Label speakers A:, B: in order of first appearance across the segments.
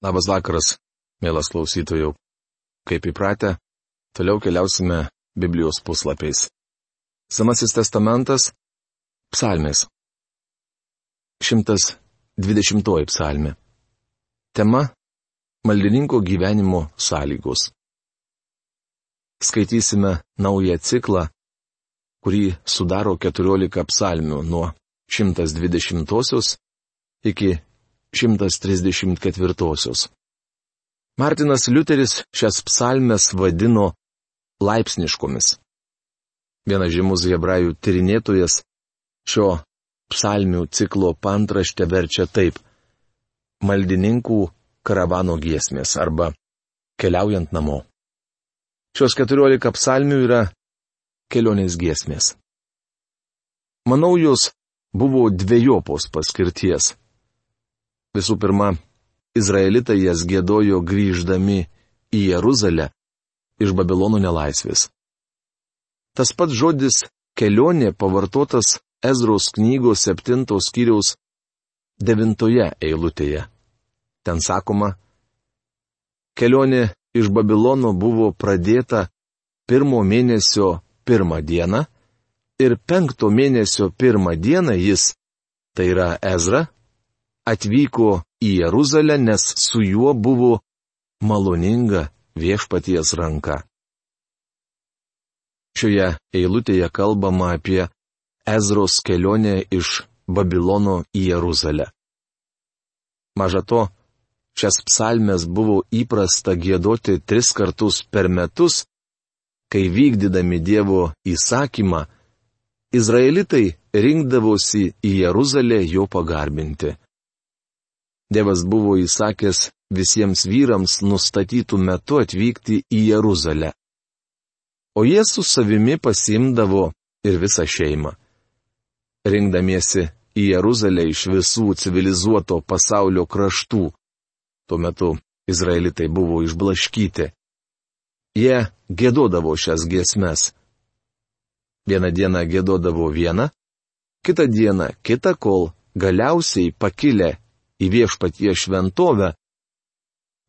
A: Labas vakaras, mielas klausytojų. Kaip įpratę, toliau keliausime Biblijos puslapiais. Senasis testamentas - psalmės. 120 psalmė. Tema - maldininko gyvenimo sąlygos. Skaitysime naują ciklą, kurį sudaro 14 psalmių nuo 120 iki 134. Martinas Liuteris šias psalmes vadino laipsniškomis. Vienas žymus hebrajų tyrinėtojas šio psalmių ciklo pantraštę verčia taip - maldininkų karavano giesmės arba keliaujant namo. Šios keturiolika psalmių yra kelionės giesmės. Manau, jos buvo dviejopos paskirties. Visų pirma, izraelitai jas gėdojo grįždami į Jeruzalę iš Babilono nelaisvės. Tas pats žodis kelionė pavartotas Ezros knygos septintos skyriaus devintoje eilutėje. Ten sakoma, kelionė iš Babilono buvo pradėta pirmo mėnesio pirmą dieną ir penkto mėnesio pirmą dieną jis, tai yra Ezra, atvyko į Jeruzalę, nes su juo buvo maloninga viešpaties ranka. Šioje eilutėje kalbama apie Ezros kelionę iš Babilono į Jeruzalę. Maža to, šias psalmes buvo įprasta gėdoti tris kartus per metus, kai vykdydami Dievo įsakymą, Izraelitai rinkdavosi į Jeruzalę jo pagarbinti. Dievas buvo įsakęs visiems vyrams nustatytų metu atvykti į Jeruzalę. O jie su savimi pasimdavo ir visą šeimą. Rinkdamiesi į Jeruzalę iš visų civilizuoto pasaulio kraštų. Tuo metu izraelitai buvo išblaškyti. Jie gėdodavo šias giesmes. Vieną dieną gėdodavo vieną, kitą dieną kitą, kol galiausiai pakilę į viešpatie šventovę,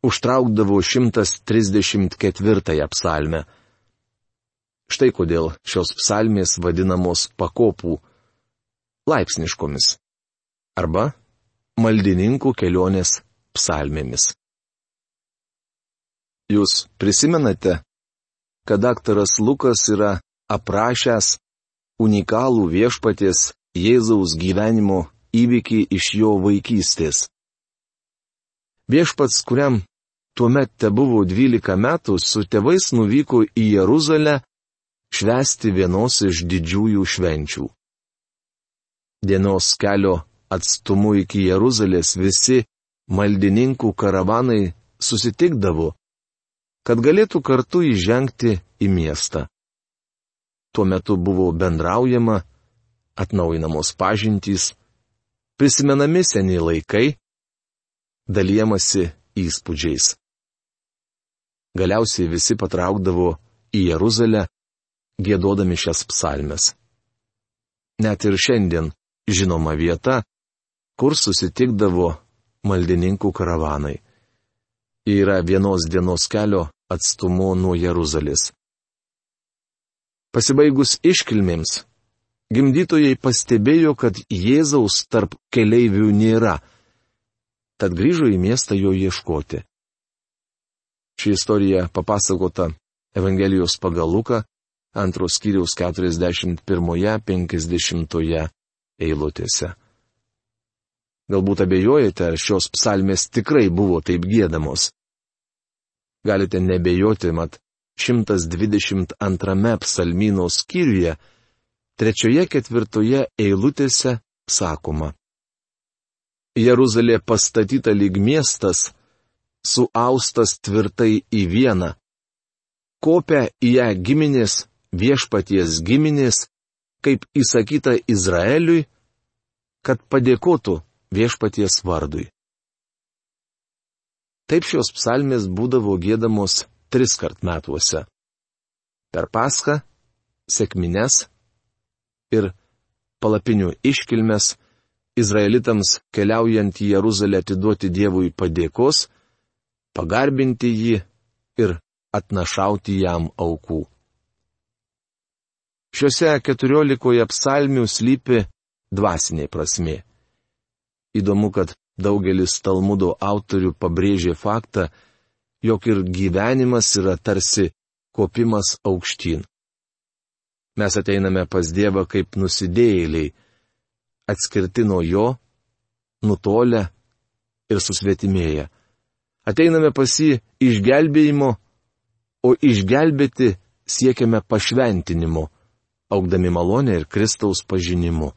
A: užtraukdavo 134 psalmę. Štai kodėl šios psalmės vadinamos pakopų laipsniškomis arba maldininkų kelionės psalmėmis. Jūs prisimenate, kad daktaras Lukas yra aprašęs unikalų viešpaties Jėzaus gyvenimo įvykį iš jo vaikystės. Viešpats, kuriam tuomet te buvo 12 metų, su tėvais nuvyko į Jeruzalę švesti vienos iš didžiųjų švenčių. Dienos kelio atstumu iki Jeruzalės visi maldininkų karavanai susitikdavo, kad galėtų kartu įžengti į miestą. Tuo metu buvo bendraujama, atnaujinamos pažintys, prisimenami seni laikai, dalyjamasi įspūdžiais. Galiausiai visi patraukdavo į Jeruzalę, gėdodami šias psalmes. Net ir šiandien žinoma vieta, kur susitikdavo maldininkų karavanai. Yra vienos dienos kelio atstumu nuo Jeruzalės. Pasibaigus iškilmėms, Gimdytojai pastebėjo, kad Jėzaus tarp keleivių nėra. Tad grįžo į miestą jo ieškoti. Ši istorija papasakota Evangelijos pagal Luką, antros kiriaus 41-50 eilutėse. Galbūt abejojate, ar šios psalmės tikrai buvo taip gėdamos. Galite nebejoti, mat 122 psalmino skyriuje trečioje ketvirtoje eilutėse sakoma. Jeruzalė pastatyta lyg miestas, suaustas tvirtai į vieną. Kopia į ją giminės, viešpaties giminės, kaip įsakyta Izraeliui, kad padėkotų viešpaties vardui. Taip šios psalmės būdavo gėdamos tris kart metuose. Per Paską, sėkmines ir palapinių iškilmes, izraelitams keliaujant į Jeruzalę atiduoti Dievui padėkos pagarbinti jį ir atnašauti jam aukų. Šiuose keturiolikoje psalmių slypi dvasinė prasme. Įdomu, kad daugelis Talmudo autorių pabrėžė faktą, jog ir gyvenimas yra tarsi kopimas aukštyn. Mes ateiname pas Dievą kaip nusidėjėliai, atskirti nuo Jo, nutolę ir susvetimėję. Ateiname pas jį išgelbėjimo, o išgelbėti siekiame pašventinimo, augdami malonę ir Kristaus pažinimu.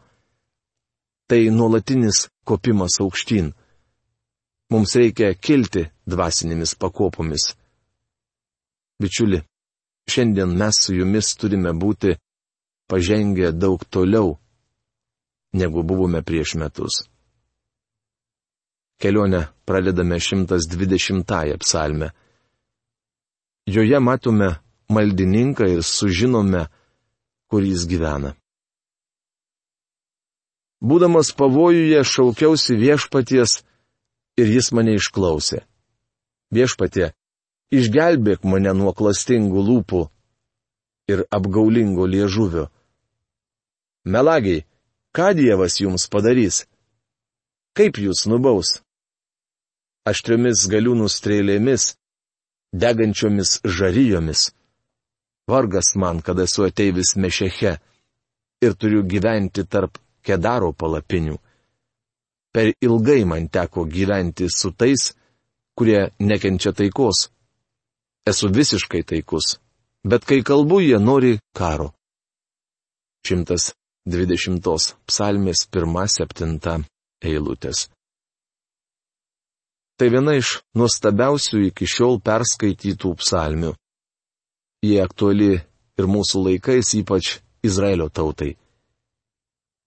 A: Tai nuolatinis kopimas aukštyn. Mums reikia kilti dvasinėmis pakopomis. Bičiuli, šiandien mes su jumis turime būti pažengę daug toliau, negu buvome prieš metus. Kelionę pradedame 120 psalmę. Joje matome maldininką ir sužinome, kur jis gyvena. Būdamas pavojuje šaukiausi viešpaties ir jis mane išklausė. Viešpatie, išgelbėk mane nuo klastingų lūpų ir apgaulingo liežuvio. Melagiai, ką Dievas jums padarys? Kaip jūs nubaus? aštriomis galiūnų strėlėmis, degančiomis žaryjomis. Vargas man, kad esu ateivis Mešeche ir turiu gyventi tarp kedaro palapinių. Per ilgai man teko gyventi su tais, kurie nekenčia taikos. Esu visiškai taikus, bet kai kalbu, jie nori karo. 120 psalmės 1-7 eilutės. Tai viena iš nuostabiausių iki šiol perskaitytų psalmių. Jie aktuali ir mūsų laikais, ypač Izraelio tautai.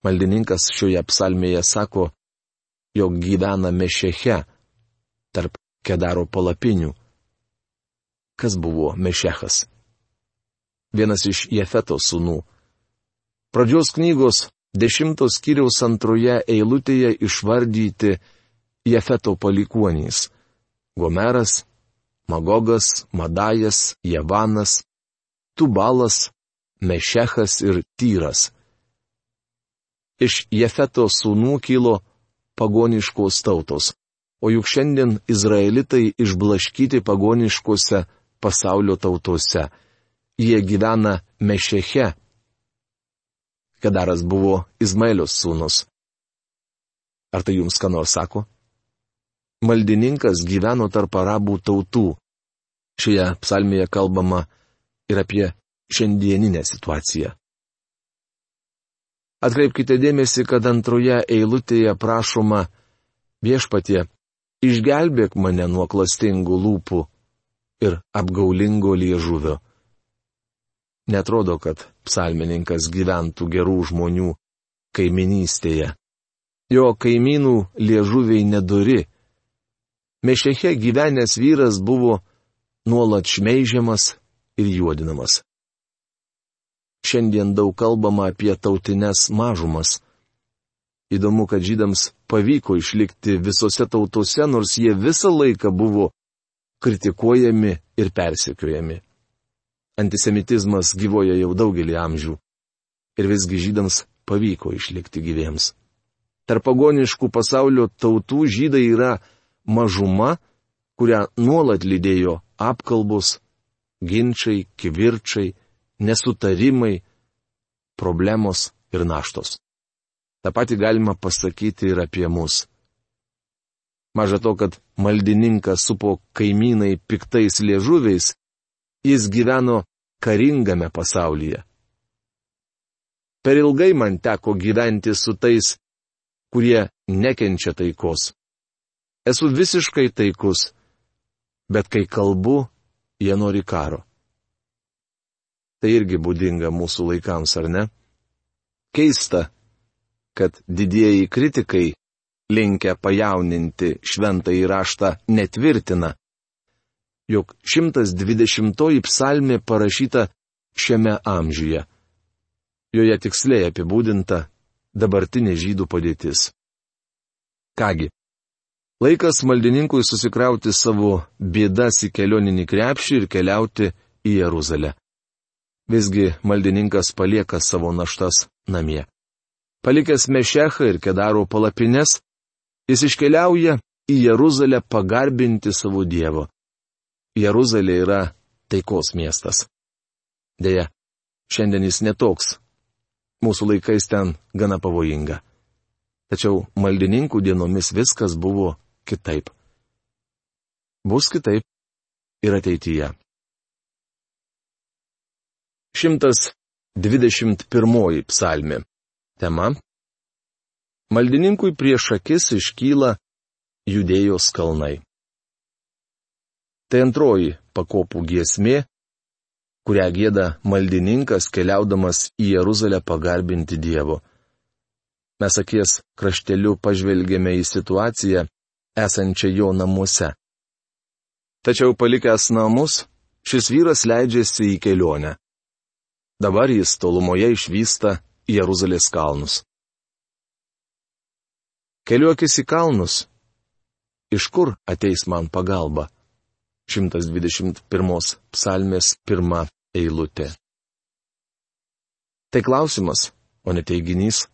A: Maldininkas šioje psalmėje sako, jog gyvena Mešeche, tarp Kedaro palapinių. Kas buvo Mešechas? Vienas iš Jefeto sūnų. Pradžios knygos dešimtos kiriaus antroje eilutėje išvardyti Jefeto palikuonys - Gomeras, Magogas, Madajas, Javanas, Tubalas, Mešechas ir Tyras. Iš Jefeto sūnų kilo pagoniškos tautos, o juk šiandien izraelitai išblaškyti pagoniškose pasaulio tautose. Jie gyvena Mešeche. Kedaras buvo Izmaelio sūnus. Ar tai jums ką nors sako? maldininkas gyveno tarp arabų tautų. Šioje psalmėje kalbama ir apie šiandieninę situaciją. Atkreipkite dėmesį, kad antroje eilutėje prašoma viešpatie, išgelbėk mane nuo klastingų lūpų ir apgaulingo liežuvio. Netrodo, kad psalmininkas gyventų gerų žmonių kaiminystėje. Jo kaimynų liežuviai neduri Mešeche gyvenęs vyras buvo nuolat šmeižiamas ir juodinamas. Šiandien daug kalbama apie tautinės mažumas. Įdomu, kad žydams pavyko išlikti visose tautose, nors jie visą laiką buvo kritikuojami ir persekiojami. Antisemitizmas gyvoja jau daugelį amžių. Ir visgi žydams pavyko išlikti gyviems. Tarp pagoniškų pasaulio tautų žydai yra mažuma, kurią nuolat lydėjo apkalbos, ginčiai, kivirčiai, nesutarimai, problemos ir naštos. Ta pati galima pasakyti ir apie mus. Maža to, kad maldininkas supo kaimynai piktais liežuviais, jis gyveno karingame pasaulyje. Per ilgai man teko gyventi su tais, kurie nekenčia taikos. Esu visiškai taikus, bet kai kalbu, jie nori karo. Tai irgi būdinga mūsų laikams, ar ne? Keista, kad didieji kritikai, linkę pajauninti šventą įraštą, netvirtina, jog 120 psalmė parašyta šiame amžiuje. Joje tiksliai apibūdinta dabartinė žydų padėtis. Kągi, Laikas maldininkui susikrauti savo bėdas į kelioninį krepšį ir keliauti į Jeruzalę. Visgi maldininkas palieka savo naštas namie. Palikęs Mešechą ir Kedaro palapines, jis iškeliauja į Jeruzalę pagarbinti savo Dievo. Jeruzalė yra taikos miestas. Deja, šiandien jis netoks. Mūsų laikais ten gana pavojinga. Tačiau maldininkų dienomis viskas buvo kitaip. Bus kitaip ir ateityje. 121 psalmi. Tema. Maldininkui prieš akis iškyla judėjos kalnai. Tai antroji pakopų giesmė, kurią gėda maldininkas keliaudamas į Jeruzalę pagarbinti Dievo. Mes akies krašteliu pažvelgėme į situaciją, esančią jo namuose. Tačiau palikęs namus, šis vyras leidžiasi į kelionę. Dabar jis tolumoje išvysta Jeruzalės kalnus. Keliuokis į kalnus. Iš kur ateis man pagalba? 121 psalmės pirma eilutė. Tai klausimas, o ne teiginys.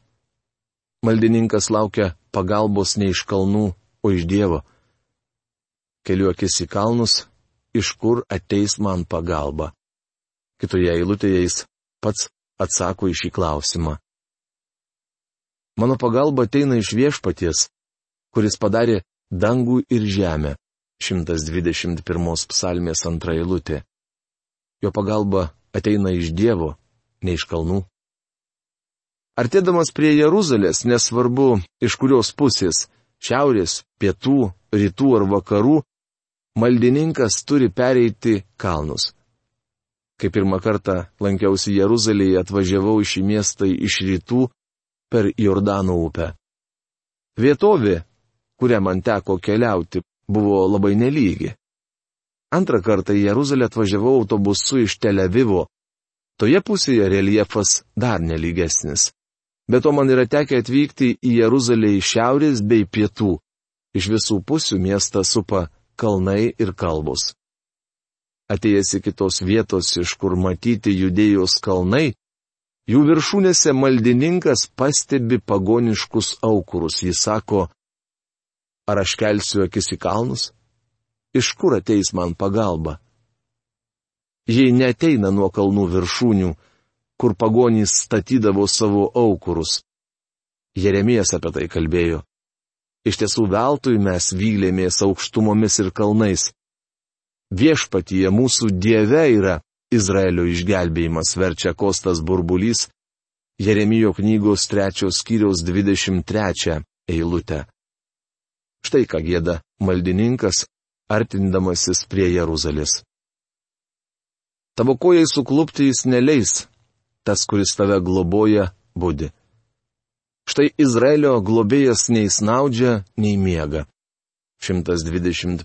A: Maldininkas laukia pagalbos ne iš kalnų, o iš Dievo. Keliuokis į kalnus, iš kur ateis man pagalba. Kitoje eilutėje jis pats atsako į šį klausimą. Mano pagalba ateina iš viešpaties, kuris padarė dangų ir žemę. 121 psalmės antra eilutė. Jo pagalba ateina iš Dievo, ne iš kalnų. Artėdamas prie Jeruzalės, nesvarbu iš kurios pusės šiaurės, pietų, rytų ar vakarų, maldininkas turi pereiti kalnus. Kai pirmą kartą lankiausi Jeruzalėje, atvažiavau į šį miestą iš rytų per Jordano upę. Vietovė, kurią man teko keliauti, buvo labai nelygi. Antrą kartą į Jeruzalę atvažiavau autobusu iš Tel Avivo. Toje pusėje reljefas dar nelygesnis. Bet to man yra tekę atvykti į Jeruzalę iš šiaurės bei pietų. Iš visų pusių miestą supa kalnai ir kalbos. Atėjęs į kitos vietos, iš kur matyti judėjos kalnai, jų viršūnėse maldininkas pastebi pagoniškus aukurus. Jis sako, ar aš kelsiu akis į kalnus? Iš kur ateis man pagalba? Jei neteina nuo kalnų viršūnių, kur pagonys statydavo savo aukurus. Jeremijas apie tai kalbėjo. Iš tiesų veltui mes vylėmės aukštumomis ir kalnais. Viešpatyje mūsų Dieve yra Izraelio išgelbėjimas, verčia Kostas Burbulys, Jeremijo knygos trečios skyriaus 23 eilutę. Štai ką gėda maldininkas, artindamasis prie Jeruzalės. Tavo kojai suklupti jis neleis, tas, kuris tave globoja, būdi. Štai Izraelio globėjas nei snaudžia, nei miega. 121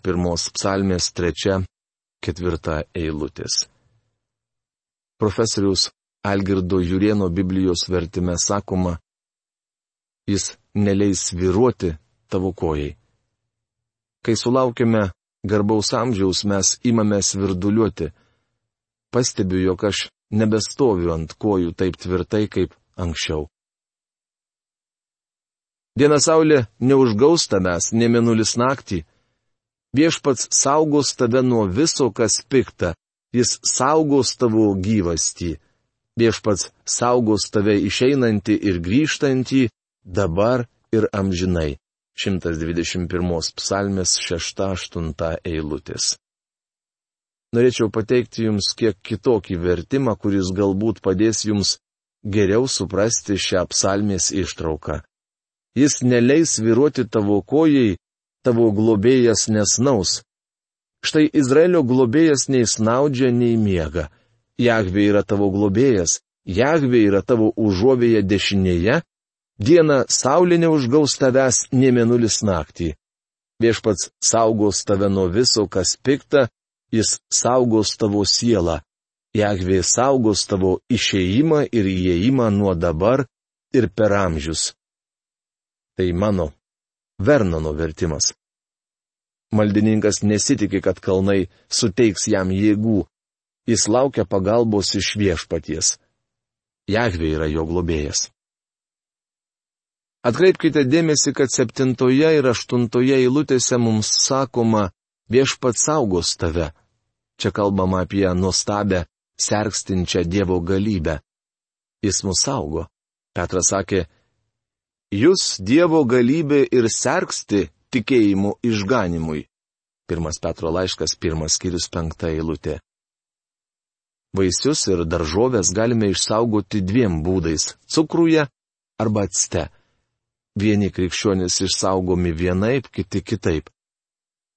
A: psalmės 3-4 eilutės. Profesorius Algirdo Jurieno Biblijos vertime sakoma, jis neleis viruoti tavo kojai. Kai sulaukime garbaus amžiaus, mes imame svirduliuoti. Pastebiu, jog aš nebestoviu ant kojų taip tvirtai kaip anksčiau. Diena saulė neužgaus tavęs, nemenulis naktį. Viešpats saugos tave nuo viso, kas pikta, jis saugos tavo gyvastį. Viešpats saugos tave išeinantį ir grįžtantį, dabar ir amžinai. 121 psalmės 6-8 eilutės norėčiau pateikti jums kiek kitokį vertimą, kuris galbūt padės jums geriau suprasti šią psalmės ištrauką. Jis neleis viruoti tavo kojai, tavo globėjas nesnaus. Štai Izraelio globėjas nei snaudžia, nei miega. Jahvė yra tavo globėjas, Jahvė yra tavo užuovėje dešinėje, diena saulė neužgaus tavęs, nie menulis naktį. Viešpats saugos tave nuo viso, kas pikta, jis saugos tavo sielą. Jahvė saugos tavo išėjimą ir įėjimą nuo dabar ir per amžius. Tai mano Vernono vertimas. Maldininkas nesitikė, kad kalnai suteiks jam jėgų. Jis laukia pagalbos iš viešpaties. Jahvė yra jo globėjas. Atkreipkite dėmesį, kad septintoje ir aštuntoje eilutėse mums sakoma viešpats saugos tave. Čia kalbama apie nuostabę, sergstinčią Dievo galybę. Jis mus saugo. Petras sakė, Jūs Dievo galybė ir sergsti tikėjimu išganimui. Pirmas Petro laiškas, pirmas skyrius penkta eilutė. Vaisius ir daržovės galime išsaugoti dviem būdais - cukruje arba atste. Vieni krikščionys išsaugomi vienaip, kiti kitaip.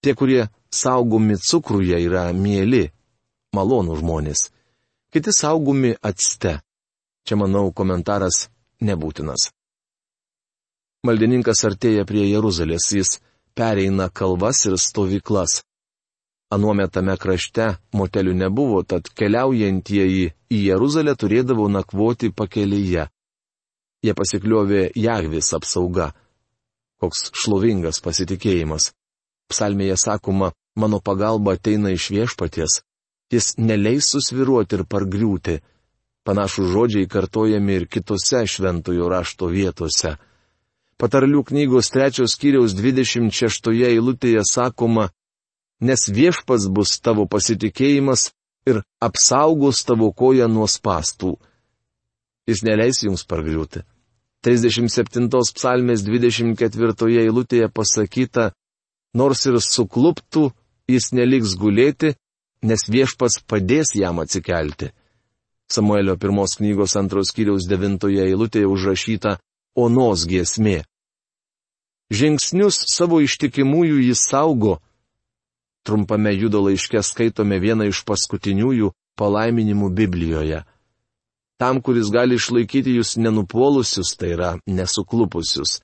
A: Tie, kurie saugomi cukruje, yra mėly, malonų žmonės. Kiti saugomi atste. Čia, manau, komentaras nebūtinas. Maldininkas artėja prie Jeruzalės, jis pereina kalvas ir stovyklas. Anuometame krašte motelių nebuvo, tad keliaujantieji į Jeruzalę turėdavo nakvoti pakelyje. Jie pasikliovė Jahvis apsauga. Koks šlovingas pasitikėjimas. Psalmėje sakoma, mano pagalba ateina iš viešpaties. Jis neleis susviruoti ir pargriūti. Panašų žodžiai kartojami ir kitose šventojo rašto vietose. Patarlių knygos trečios kiriaus 26 eilutėje sakoma, nes viešpas bus tavo pasitikėjimas ir apsaugos tavo koją nuo spastų. Jis neleis jums pargriūti. 37 psalmės 24 eilutėje pasakyta, nors ir sukluptų, jis neliks gulėti, nes viešpats padės jam atsikelti. Samuelio pirmos knygos antros kiriaus devintoje eilutėje užrašyta Onos giesmė žingsnius savo ištikimųjų jis saugo. Trumpame judo laiške skaitome vieną iš paskutiniųjų palaiminimų Biblijoje. Tam, kuris gali išlaikyti jūs nenupuolusius, tai yra nesuklupusius.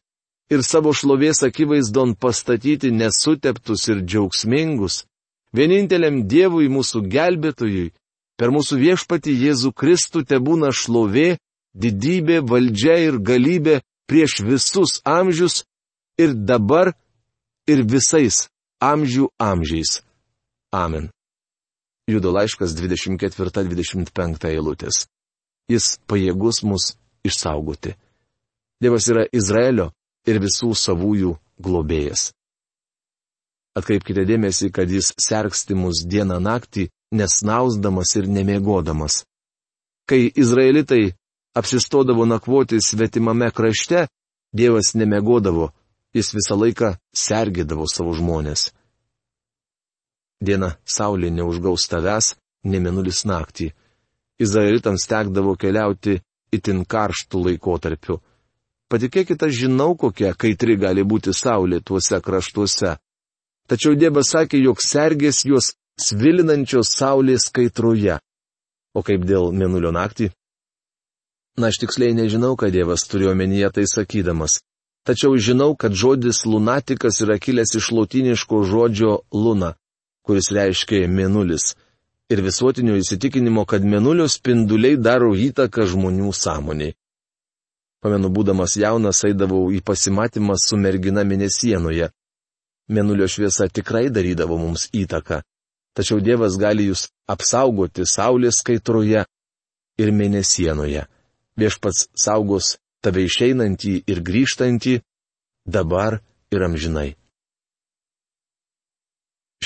A: Ir savo šlovės akivaizdon pastatyti nesuteptus ir džiaugsmingus, vieninteliam Dievui mūsų gelbėtojui, per mūsų viešpati Jėzų Kristų te būna šlovė, didybė, valdžia ir galybė prieš visus amžius ir dabar, ir visais amžių amžiais. Amen. Judo laiškas 24-25 eilutės. Jis pajėgus mus išsaugoti. Dievas yra Izraelio ir visų savųjų globėjas. Atkreipkite dėmesį, kad jis sergsti mus dieną naktį, nesnausdamas ir nemiegodamas. Kai izraelitai apsistodavo nakvoti svetimame krašte, Dievas nemiegodavo, jis visą laiką sergėdavo savo žmonės. Diena saulė neužgaus tavęs, nemenulis naktį. Izraelitams tekdavo keliauti itin karštų laikotarpių. Patikėkite, žinau, kokia kaitri gali būti saulė tuose kraštuose. Tačiau Dievas sakė, jog sergės juos svilinančios saulės kaitroje. O kaip dėl menulio naktį? Na, aš tiksliai nežinau, ką Dievas turėjo omenyje tai sakydamas tačiau žinau, kad žodis lunatikas yra kilęs iš lotiniško žodžio luna, kuris reiškia mėnulis, ir visuotinio įsitikinimo, kad mėnulio spinduliai daro įtaką žmonių sąmoniai. Pamenu, būdamas jaunas, eidavau į pasimatymą su mergina mėnesienoje. Mėnulio šviesa tikrai darydavo mums įtaką, tačiau Dievas gali jūs apsaugoti saulės kaitroje ir mėnesienoje. Viešpats saugos tave išeinantį ir grįžtantį, dabar ir amžinai.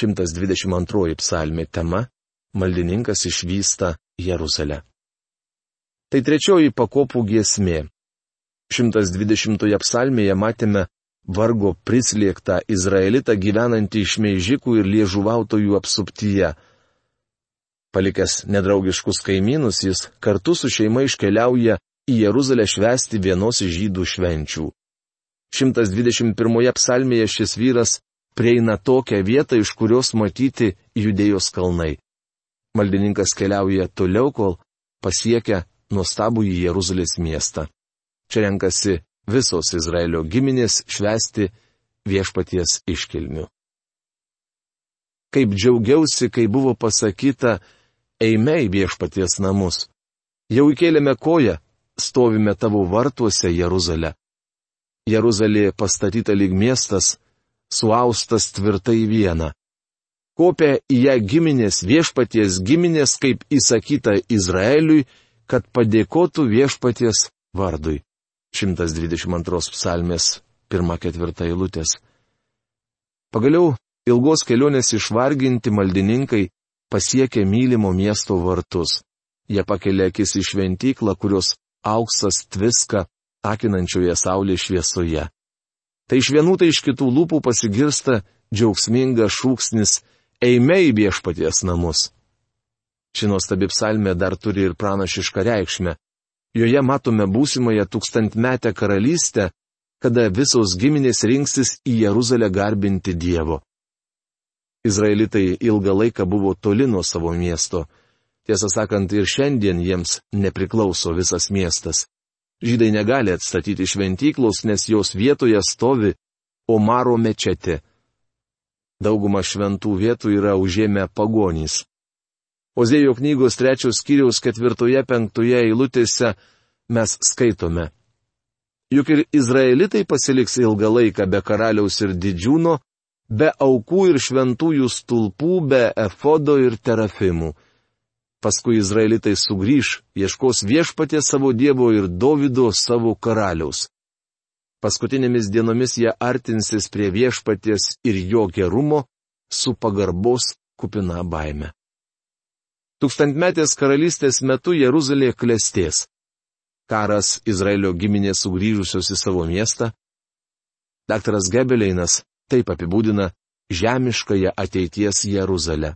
A: 122 psalmė tema - Maldininkas išvysta Jeruzalę. Tai trečioji pakopų giesmė. 120 psalmėje matėme vargo prislėgtą izraelitą gyvenantį iš meižikų ir liežuvautojų apsuptyje. Palikęs nedraugiškus kaimynus, jis kartu su šeima iškeliauja į Jeruzalę švesti vienos iš žydų švenčių. 121 psalmėje šis vyras prieina tokią vietą, iš kurios matyti judėjos kalnai. Maldininkas keliauja toliau, kol pasiekia nuostabų į Jeruzalės miestą. Čia renkasi visos Izraelio giminės švesti viešpaties iškilmių. Kaip džiaugiausi, kai buvo pasakyta, eime į viešpaties namus. Jau įkėlėme koją, stovime tavo vartuose, Jeruzalė. Jeruzalė pastatyta lyg miestas, suaustas tvirtai vieną. Kopė į ją giminės viešpaties giminės, kaip įsakyta Izraeliui, kad padėkotų viešpaties vardui. 122 psalmės 1-4 eilutės. Pagaliau ilgos kelionės išvarginti maldininkai pasiekė mylimo miesto vartus. Jie pakelia akis į šventyklą, kurios auksas tviska akinančioje saulės šviesoje. Tai iš vienų, tai iš kitų lūpų pasigirsta džiaugsmingas šūksnis eime į viešpaties namus. Ši nuostabi psalmė dar turi ir pranašišką reikšmę. Joje matome būsimąją tūkstantmetę karalystę, kada visos giminės rinksis į Jeruzalę garbinti Dievo. Izraelitai ilgą laiką buvo toli nuo savo miesto. Tiesą sakant, ir šiandien jiems nepriklauso visas miestas. Žydai negali atstatyti šventyklos, nes jos vietoje stovi Omaro mečetė. Dauguma šventų vietų yra užėmę pagonys. Ozėjo knygos trečios skyriaus ketvirtoje penktoje eilutėse mes skaitome. Juk ir izraelitai pasiliks ilgą laiką be karaliaus ir didžiūno, be aukų ir šventųjų stulpų, be efodo ir terafimų. Paskui izraelitai sugrįž, ieškos viešpatė savo Dievo ir Davido savo karaliaus. Paskutinėmis dienomis jie artinsis prie viešpaties ir jo gerumo su pagarbos kupina baime. Tūkstantmetės karalystės metu Jeruzalė klestės. Karas Izraelio giminės sugrįžusios į savo miestą. Daktaras Gebeleinas taip apibūdina žemiškąją ateities Jeruzalę.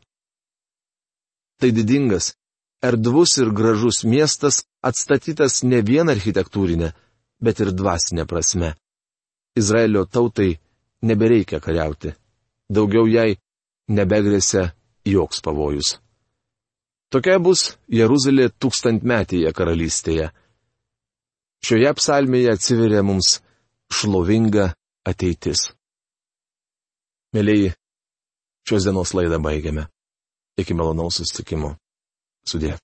A: Tai didingas, erdvus ir gražus miestas atstatytas ne vien architektūrinė, bet ir dvasinė prasme. Izraelio tautai nebereikia kariauti. Daugiau jai nebegrėsia joks pavojus. Tokia bus Jeruzalė tūkstantmetėje karalystėje. Šioje psalmėje atsiveria mums šlovinga ateitis. Mėlyji, šios dienos laidą baigiame. Iki malonaus susitikimo. Sudė.